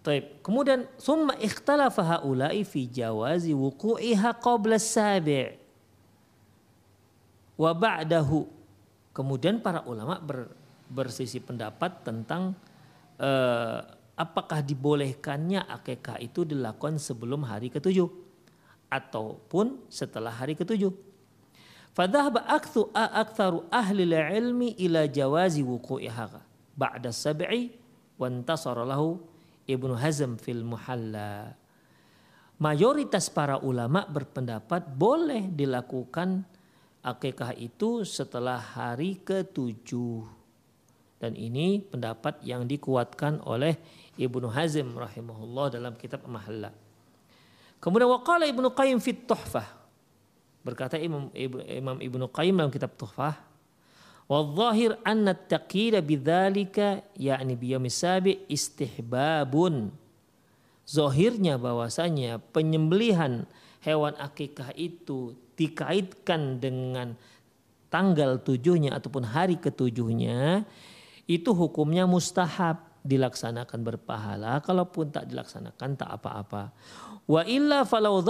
Taib. Kemudian summa ikhtalafa haula'i fi jawazi wuqu'iha qabla sabi' wa ba'dahu. Kemudian para ulama ber, bersisi pendapat tentang eh, apakah dibolehkannya akikah itu dilakukan sebelum hari ketujuh ataupun setelah hari ketujuh. Fadhahaba akthu aktsaru ahli ilmi ila jawazi wuqu'iha ba'da sab'i wa intasara lahu Ibnu Hazm fil Muhalla. Mayoritas para ulama berpendapat boleh dilakukan akikah itu setelah hari ketujuh. Dan ini pendapat yang dikuatkan oleh Ibnu Hazm rahimahullah dalam kitab Mahalla. Kemudian waqala Ibnu Qayyim fit Tuhfah. Berkata Imam, Ibnu Qayyim dalam kitab Tuhfah Wadzahir anna taqira bidzalika yakni biyamis sabi istihbabun. Zohirnya bahwasanya penyembelihan hewan akikah itu dikaitkan dengan tanggal tujuhnya ataupun hari ketujuhnya itu hukumnya mustahab dilaksanakan berpahala kalaupun tak dilaksanakan tak apa-apa. Wa illa falau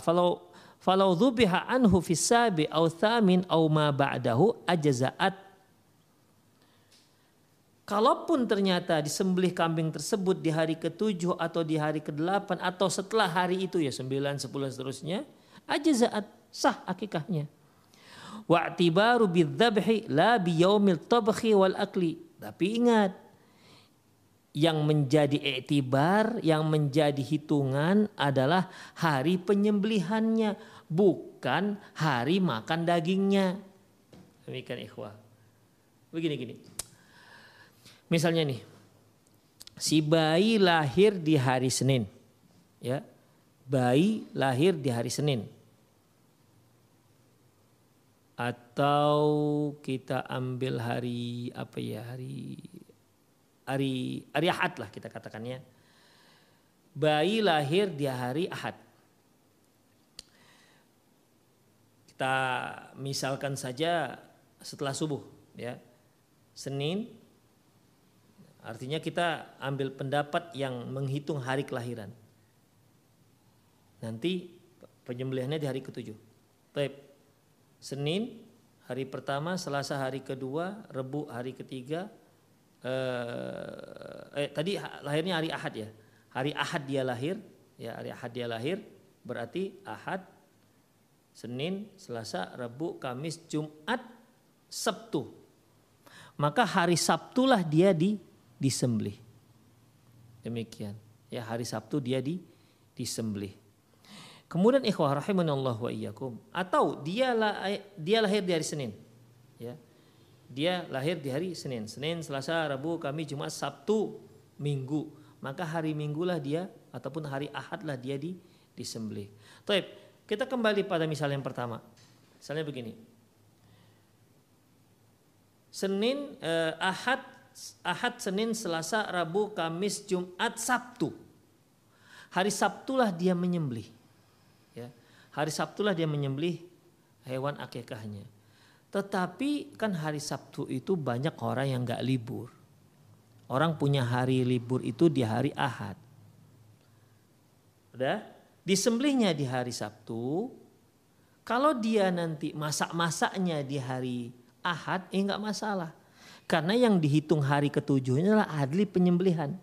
falau falau dhubiha anhu fi sabi au thamin au ma ba'dahu ajza'at Kalaupun ternyata disembelih kambing tersebut di hari ketujuh atau di hari kedelapan atau setelah hari itu ya sembilan, sepuluh seterusnya, ajza'at sah akikahnya. Wa'tibaru bidzabhi la biyaumil tabkhi wal akli. Tapi ingat, yang menjadi iktibar, yang menjadi hitungan adalah hari penyembelihannya, bukan hari makan dagingnya. Demikian ikhwah. Begini-gini. Misalnya nih, si bayi lahir di hari Senin, ya, bayi lahir di hari Senin, atau kita ambil hari apa ya hari hari hari Ahad lah kita katakannya, bayi lahir di hari Ahad. Kita misalkan saja setelah subuh, ya, Senin Artinya kita ambil pendapat yang menghitung hari kelahiran. Nanti penyembelihannya di hari ketujuh. Baik. Senin hari pertama, Selasa hari kedua, Rebu hari ketiga. Eh, eh tadi lahirnya hari Ahad ya. Hari Ahad dia lahir, ya hari Ahad dia lahir. Berarti Ahad, Senin, Selasa, Rebu, Kamis, Jumat, Sabtu. Maka hari Sabtulah dia di disembelih. Demikian. Ya hari Sabtu dia di disembelih. Kemudian ikhwah rahimanallah wa iyyakum atau dia lah, dia lahir di hari Senin. Ya. Dia lahir di hari Senin. Senin, Selasa, Rabu, Kamis, Jumat, Sabtu, Minggu. Maka hari Minggu lah dia ataupun hari Ahad lah dia di disembelih. Taib, kita kembali pada misal yang pertama. Misalnya begini. Senin, eh, Ahad, Ahad, Senin, Selasa, Rabu, Kamis, Jumat, Sabtu. Hari Sabtulah dia menyembelih. Ya. Hari Sabtulah dia menyembelih hewan akikahnya. Tetapi kan hari Sabtu itu banyak orang yang nggak libur. Orang punya hari libur itu di hari Ahad. Udah? Disembelihnya di hari Sabtu. Kalau dia nanti masak-masaknya di hari Ahad, eh nggak masalah. Karena yang dihitung hari ketujuhnya adalah adli penyembelihan.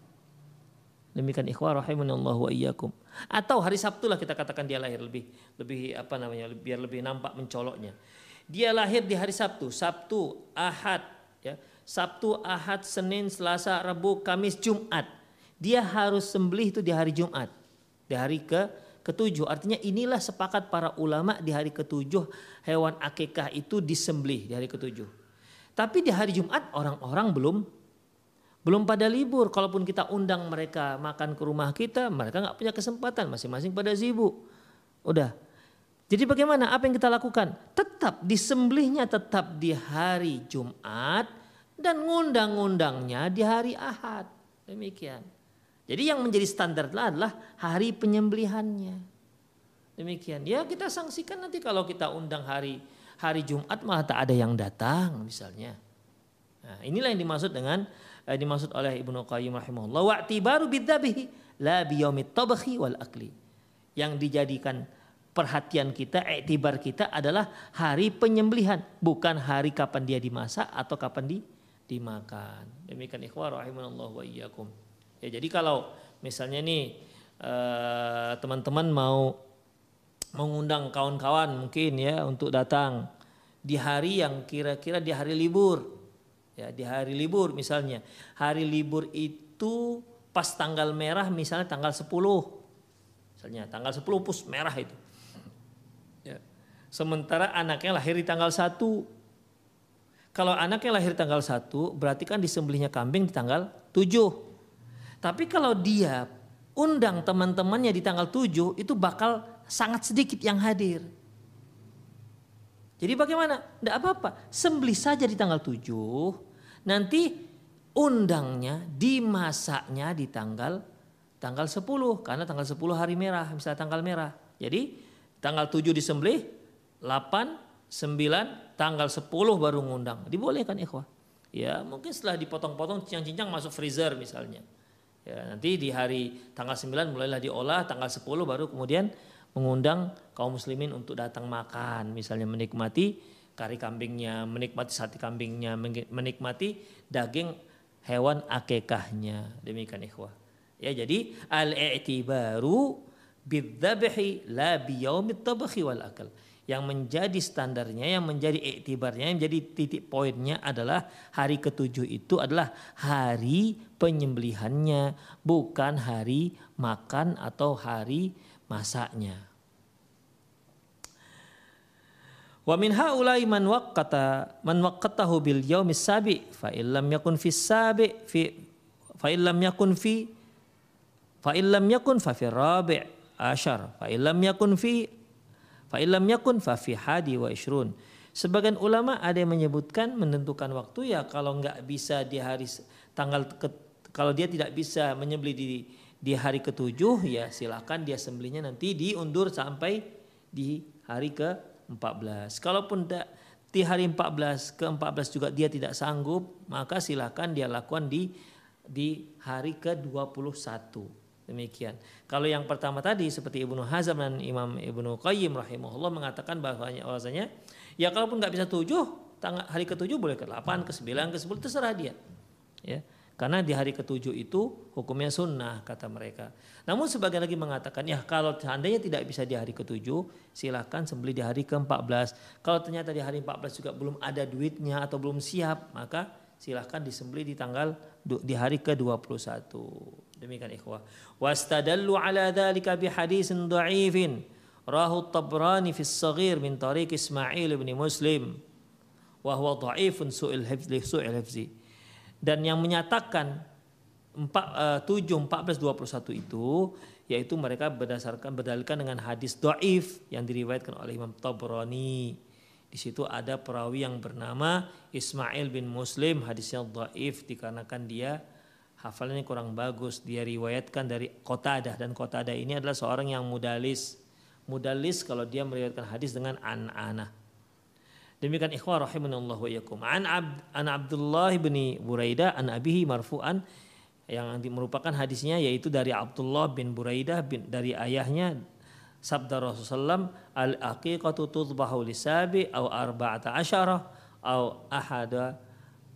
Demikian ikhwah rahimanallahu wa iyyakum. Atau hari Sabtu lah kita katakan dia lahir lebih lebih apa namanya biar lebih nampak mencoloknya. Dia lahir di hari Sabtu, Sabtu, Ahad, ya. Sabtu, Ahad, Senin, Selasa, Rabu, Kamis, Jumat. Dia harus sembelih itu di hari Jumat. Di hari ke ketujuh. Artinya inilah sepakat para ulama di hari ketujuh hewan akikah itu disembelih di hari ketujuh. Tapi di hari Jumat orang-orang belum belum pada libur. Kalaupun kita undang mereka makan ke rumah kita, mereka nggak punya kesempatan, masing-masing pada sibuk. Udah. Jadi bagaimana? Apa yang kita lakukan? Tetap disembelihnya tetap di hari Jumat dan ngundang-undangnya di hari Ahad. Demikian. Jadi yang menjadi standar adalah hari penyembelihannya. Demikian. Ya kita sanksikan nanti kalau kita undang hari hari Jumat malah tak ada yang datang misalnya. Nah, inilah yang dimaksud dengan eh, dimaksud oleh Ibnu Qayyim rahimahullah wa tibaru bidzabihi la biyaumit tabakhi wal akli. Yang dijadikan perhatian kita, iktibar kita adalah hari penyembelihan, bukan hari kapan dia dimasak atau kapan di dimakan. Demikian ikhwah rahimanallah wa iyyakum. Ya jadi kalau misalnya nih eh, teman-teman mau mengundang kawan-kawan mungkin ya untuk datang di hari yang kira-kira di hari libur. Ya di hari libur misalnya. Hari libur itu pas tanggal merah misalnya tanggal 10 misalnya tanggal 10 pus merah itu. Ya. sementara anaknya lahir di tanggal 1 kalau anaknya lahir tanggal 1 berarti kan disembelihnya kambing di tanggal 7 tapi kalau dia undang teman-temannya di tanggal 7 itu bakal sangat sedikit yang hadir jadi bagaimana? Tidak apa-apa. Sembelih saja di tanggal 7 nanti undangnya dimasaknya di tanggal tanggal 10 karena tanggal 10 hari merah misalnya tanggal merah. Jadi tanggal 7 disembelih, 8, 9, tanggal 10 baru ngundang. Dibolehkan ikhwah. Ya, mungkin setelah dipotong-potong cincang-cincang masuk freezer misalnya. Ya, nanti di hari tanggal 9 mulailah diolah, tanggal 10 baru kemudian mengundang kaum muslimin untuk datang makan, misalnya menikmati kari kambingnya, menikmati sate kambingnya, menikmati daging hewan akekahnya. Demikian ikhwah. Ya jadi al-i'tibaru bidzabhi la biyaumit tabakhi wal akal. Yang menjadi standarnya, yang menjadi iktibarnya, yang menjadi titik poinnya adalah hari ketujuh itu adalah hari penyembelihannya, bukan hari makan atau hari masaknya. Wa min haula'i man waqqata man waqqatahu bil yaumis sabi fa illam yakun fi sabi fi fa illam yakun fi fa illam yakun fa fi rabi' ashar fa illam yakun fi fa illam yakun fa fi hadi wa ishrun Sebagian ulama ada yang menyebutkan menentukan waktu ya kalau nggak bisa di hari tanggal ke, kalau dia tidak bisa menyembelih di di hari ketujuh ya silakan dia sembelihnya nanti diundur sampai di hari ke 14. Kalaupun tidak di hari 14 ke 14 juga dia tidak sanggup, maka silakan dia lakukan di di hari ke-21. Demikian. Kalau yang pertama tadi seperti Ibnu Hazm dan Imam Ibnu Qayyim rahimahullah mengatakan bahwanya bahwasanya ya kalaupun nggak bisa tujuh, hari ketujuh boleh ke 8, ke 9, ke 10 terserah dia. Ya. Karena di hari ketujuh itu hukumnya sunnah kata mereka. Namun sebagian lagi mengatakan ya kalau seandainya tidak bisa di hari ketujuh silahkan sembeli di hari ke-14. Kalau ternyata di hari 14 juga belum ada duitnya atau belum siap maka silahkan disembeli di tanggal di hari ke-21. Demikian ikhwah. Wastadallu ala dhalika bi hadisin dha'ifin rahu tabrani fi saghir min tariq Ismail bin Muslim wa huwa dha'ifun su'il hifzi su'il hifzi dan yang menyatakan 4, uh, 7, 14, 21 itu yaitu mereka berdasarkan berdalilkan dengan hadis doif yang diriwayatkan oleh Imam Tabrani. Di situ ada perawi yang bernama Ismail bin Muslim hadisnya doif dikarenakan dia hafalannya kurang bagus. Dia riwayatkan dari Qatadah dan Qatadah ini adalah seorang yang mudalis. Mudalis kalau dia meriwayatkan hadis dengan an-anah. Demikian ikhwah rahimanallahu wa iyyakum. An, Abd, an Abdullah bin Buraidah an abihi marfu'an yang merupakan hadisnya yaitu dari Abdullah bin Buraidah bin, dari ayahnya sabda Rasulullah al aqiqatu tudbahu lisabi au arba'ata asyara au ahada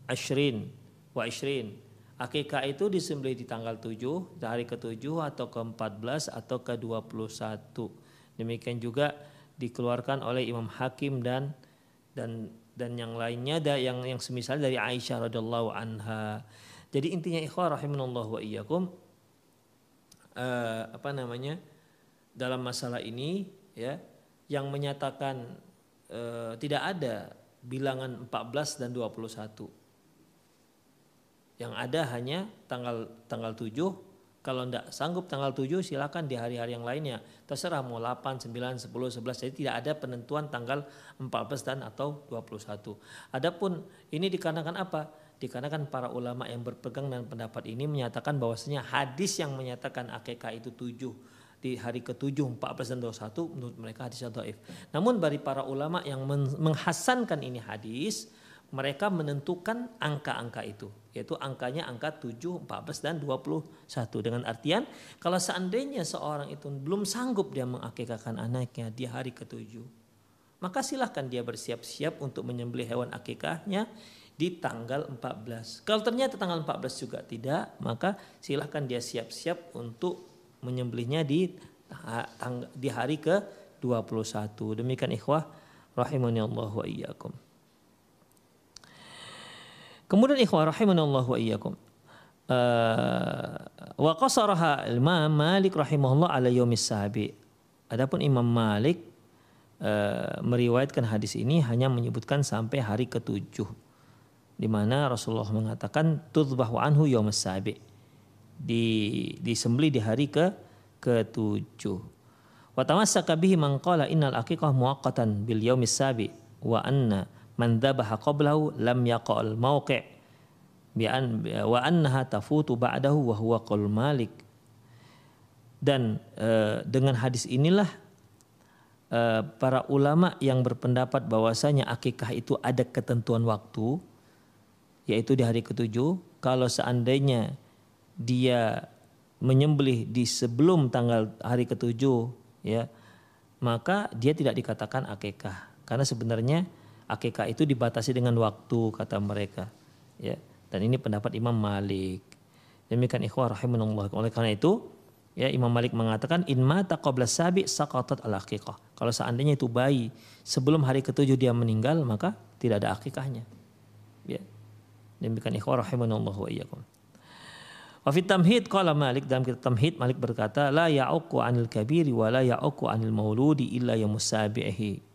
ashrin wa ishrin Akikah itu disembelih di tanggal 7, di hari ke-7 atau ke-14 atau ke-21. Demikian juga dikeluarkan oleh Imam Hakim dan dan dan yang lainnya ada yang yang semisal dari Aisyah radhiallahu anha. Jadi intinya ikhwah rahimanallah wa iyyakum uh, apa namanya? dalam masalah ini ya yang menyatakan eh, tidak ada bilangan 14 dan 21. Yang ada hanya tanggal tanggal 7 kalau tidak sanggup tanggal 7 silakan di hari-hari yang lainnya. Terserah mau 8, 9, 10, 11. Jadi tidak ada penentuan tanggal 14 dan atau 21. Adapun ini dikarenakan apa? Dikarenakan para ulama yang berpegang dengan pendapat ini menyatakan bahwasanya hadis yang menyatakan akekah itu 7 di hari ke-7, 14 dan 21 menurut mereka hadis dhaif. Namun bagi para ulama yang menghasankan ini hadis, mereka menentukan angka-angka itu yaitu angkanya angka 7, 14 dan 21 dengan artian kalau seandainya seorang itu belum sanggup dia mengakikahkan anaknya di hari ketujuh maka silahkan dia bersiap-siap untuk menyembelih hewan akikahnya di tanggal 14 kalau ternyata tanggal 14 juga tidak maka silahkan dia siap-siap untuk menyembelihnya di di hari ke 21 demikian ikhwah rahimani Allah wa iyyakum Kemudian ikhwah rahimanallahu wa iyyakum. Uh, wa qasaraha Imam Malik rahimahullah ala yaumis sabi. Adapun Imam Malik uh, meriwayatkan hadis ini hanya menyebutkan sampai hari ketujuh di mana Rasulullah mengatakan tudbahu anhu yaumis sabi. Di disembeli di hari ke ketujuh. Wa tamassaka bihi man qala innal aqiqah muaqqatan bil yaumis sabi wa anna man dzabaha qablahu lam yaqal mauqi' bi an wa annaha tafutu ba'dahu wa huwa qaul Malik. Dan e, dengan hadis inilah e, para ulama yang berpendapat bahwasanya akikah itu ada ketentuan waktu yaitu di hari ketujuh kalau seandainya dia menyembelih di sebelum tanggal hari ketujuh ya maka dia tidak dikatakan akikah. Karena sebenarnya akikah itu dibatasi dengan waktu kata mereka ya. Dan ini pendapat Imam Malik. Demikian ikhwah rahimanullah oleh karena itu ya Imam Malik mengatakan in mata qabla sabi saqatat al akikah. Kalau seandainya itu bayi sebelum hari ketujuh dia meninggal maka tidak ada akikahnya ya. Demikian ikhwah rahimanullah wa iyyakum. Wa fit tamhid qala Malik dalam kitab tamhid Malik berkata la ya'uqu 'anil kabiri wa la ya'uqu 'anil mauludi illa yamusabihi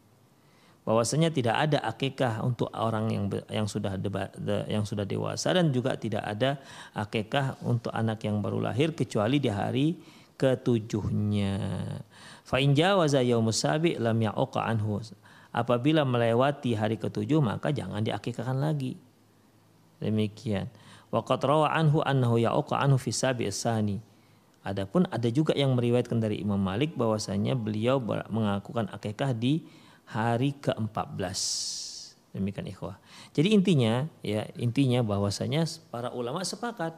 bahwasanya tidak ada akikah untuk orang yang yang sudah deba, yang sudah dewasa dan juga tidak ada akikah untuk anak yang baru lahir kecuali di hari ketujuhnya. Fa in jawaza yaumus sabi lam ya'uqa anhu. Apabila melewati hari ketujuh maka jangan diakikahkan lagi. Demikian. Wa qad rawa anhu annahu ya'uqa anhu fi sabi sani. Adapun ada juga yang meriwayatkan dari Imam Malik bahwasanya beliau mengakukan akikah di hari ke-14. Demikian ikhwah. Jadi intinya ya intinya bahwasanya para ulama sepakat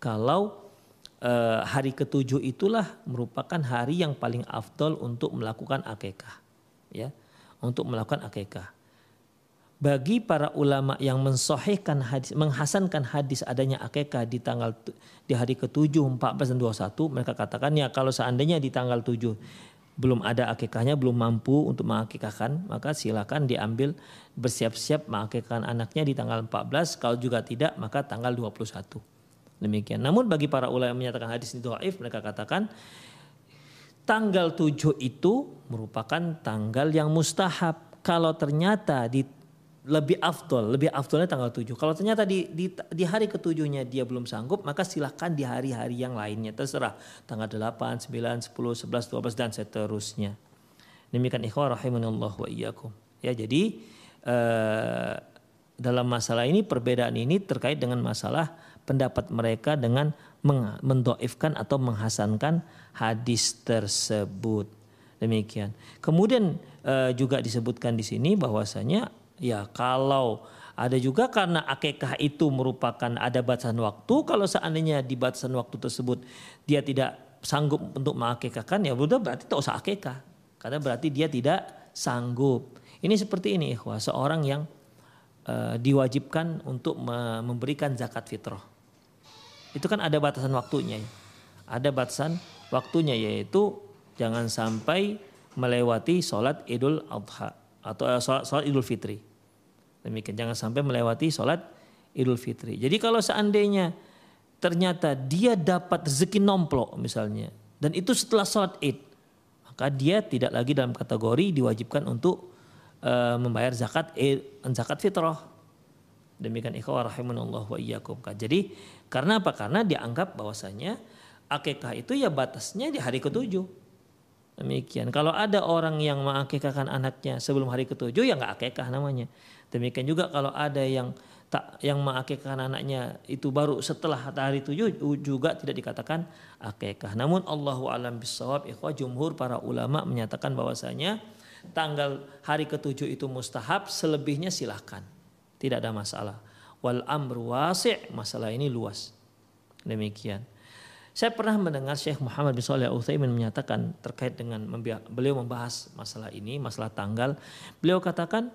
kalau eh, hari ketujuh itulah merupakan hari yang paling afdol untuk melakukan akekah ya untuk melakukan akekah bagi para ulama yang mensohhikan hadis, menghasankan hadis adanya akekah di tanggal di hari ke-7, 14 dan 21, mereka katakan ya kalau seandainya di tanggal 7 belum ada akikahnya, belum mampu untuk mengakikahkan, maka silakan diambil bersiap-siap mengakikahkan anaknya di tanggal 14, kalau juga tidak maka tanggal 21. Demikian. Namun bagi para ulama yang menyatakan hadis itu dhaif, mereka katakan tanggal 7 itu merupakan tanggal yang mustahab. Kalau ternyata di lebih afdol, lebih afdolnya tanggal 7. Kalau ternyata di, di, di hari ketujuhnya dia belum sanggup, maka silahkan di hari-hari yang lainnya. Terserah tanggal 8, 9, 10, 11, 12 dan seterusnya. Demikian ikhwah rahimanallah wa iyyakum. Ya jadi eh, dalam masalah ini perbedaan ini terkait dengan masalah pendapat mereka dengan mendoifkan atau menghasankan hadis tersebut. Demikian. Kemudian eh, juga disebutkan di sini bahwasanya Ya kalau ada juga karena akekah itu merupakan ada batasan waktu. Kalau seandainya di batasan waktu tersebut dia tidak sanggup untuk mengakekahkan ya udah berarti tak usah akekah. Karena berarti dia tidak sanggup. Ini seperti ini ikhwah, seorang yang uh, diwajibkan untuk memberikan zakat fitrah. Itu kan ada batasan waktunya. Ya. Ada batasan waktunya yaitu jangan sampai melewati sholat idul adha atau uh, sholat, sholat Idul Fitri. Demikian jangan sampai melewati sholat Idul Fitri. Jadi kalau seandainya ternyata dia dapat rezeki nomplok misalnya dan itu setelah sholat Id, maka dia tidak lagi dalam kategori diwajibkan untuk uh, membayar zakat eh, zakat fitrah. Demikian ikhwah rahimanallah wa iyyakum. Jadi karena apa? Karena dianggap bahwasanya akikah itu ya batasnya di hari ketujuh. Demikian. Kalau ada orang yang mengakikahkan anaknya sebelum hari ketujuh ya nggak akikah namanya. Demikian juga kalau ada yang tak yang mengakikahkan anaknya itu baru setelah hari tujuh juga tidak dikatakan akikah. Namun Allahu alam bisawab ikhwah jumhur para ulama menyatakan bahwasanya tanggal hari ketujuh itu mustahab selebihnya silahkan. Tidak ada masalah. Wal amru wasi' masalah ini luas. Demikian. Saya pernah mendengar Syekh Muhammad bin Shalih Al-Utsaimin menyatakan terkait dengan beliau membahas masalah ini, masalah tanggal. Beliau katakan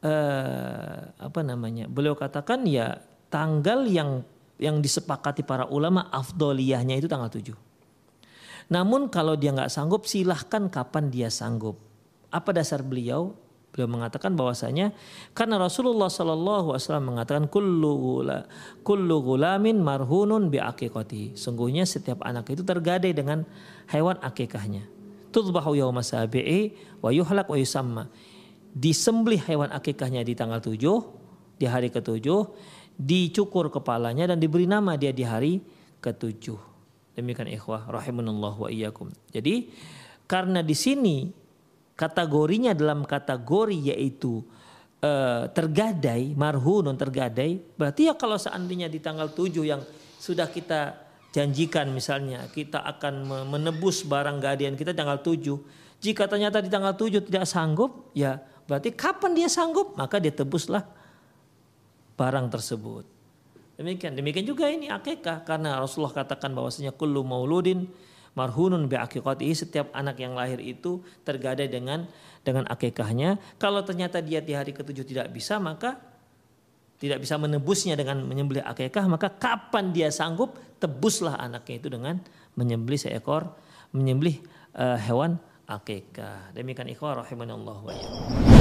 eh, apa namanya? Beliau katakan ya tanggal yang yang disepakati para ulama afdoliyahnya itu tanggal 7. Namun kalau dia nggak sanggup silahkan kapan dia sanggup. Apa dasar beliau? Beliau mengatakan bahwasanya karena Rasulullah Shallallahu Alaihi Wasallam mengatakan kullu gula, kullu gulamin marhunun bi akikati. Sungguhnya setiap anak itu tergadai dengan hewan akikahnya. Tudbahu yawma sabi'i wa yuhlak wa yusamma disembelih hewan akikahnya di tanggal 7 di hari ketujuh dicukur kepalanya dan diberi nama dia di hari ketujuh demikian ikhwah rahimanallah wa iyyakum jadi karena di sini kategorinya dalam kategori yaitu uh, tergadai marhunun tergadai berarti ya kalau seandainya di tanggal 7 yang sudah kita janjikan misalnya kita akan menebus barang gadian kita tanggal 7 jika ternyata di tanggal 7 tidak sanggup ya Berarti kapan dia sanggup, maka dia tebuslah barang tersebut. Demikian, demikian juga ini akikah. Karena Rasulullah katakan bahwasanya kullu mauludin marhunun bi aqiqatihi setiap anak yang lahir itu tergadai dengan dengan akikahnya. Kalau ternyata dia di hari ketujuh tidak bisa, maka tidak bisa menebusnya dengan menyembelih akikah, maka kapan dia sanggup tebuslah anaknya itu dengan menyembelih seekor menyembelih uh, hewan akikah. Demikian ikhwah rahimanallahu wa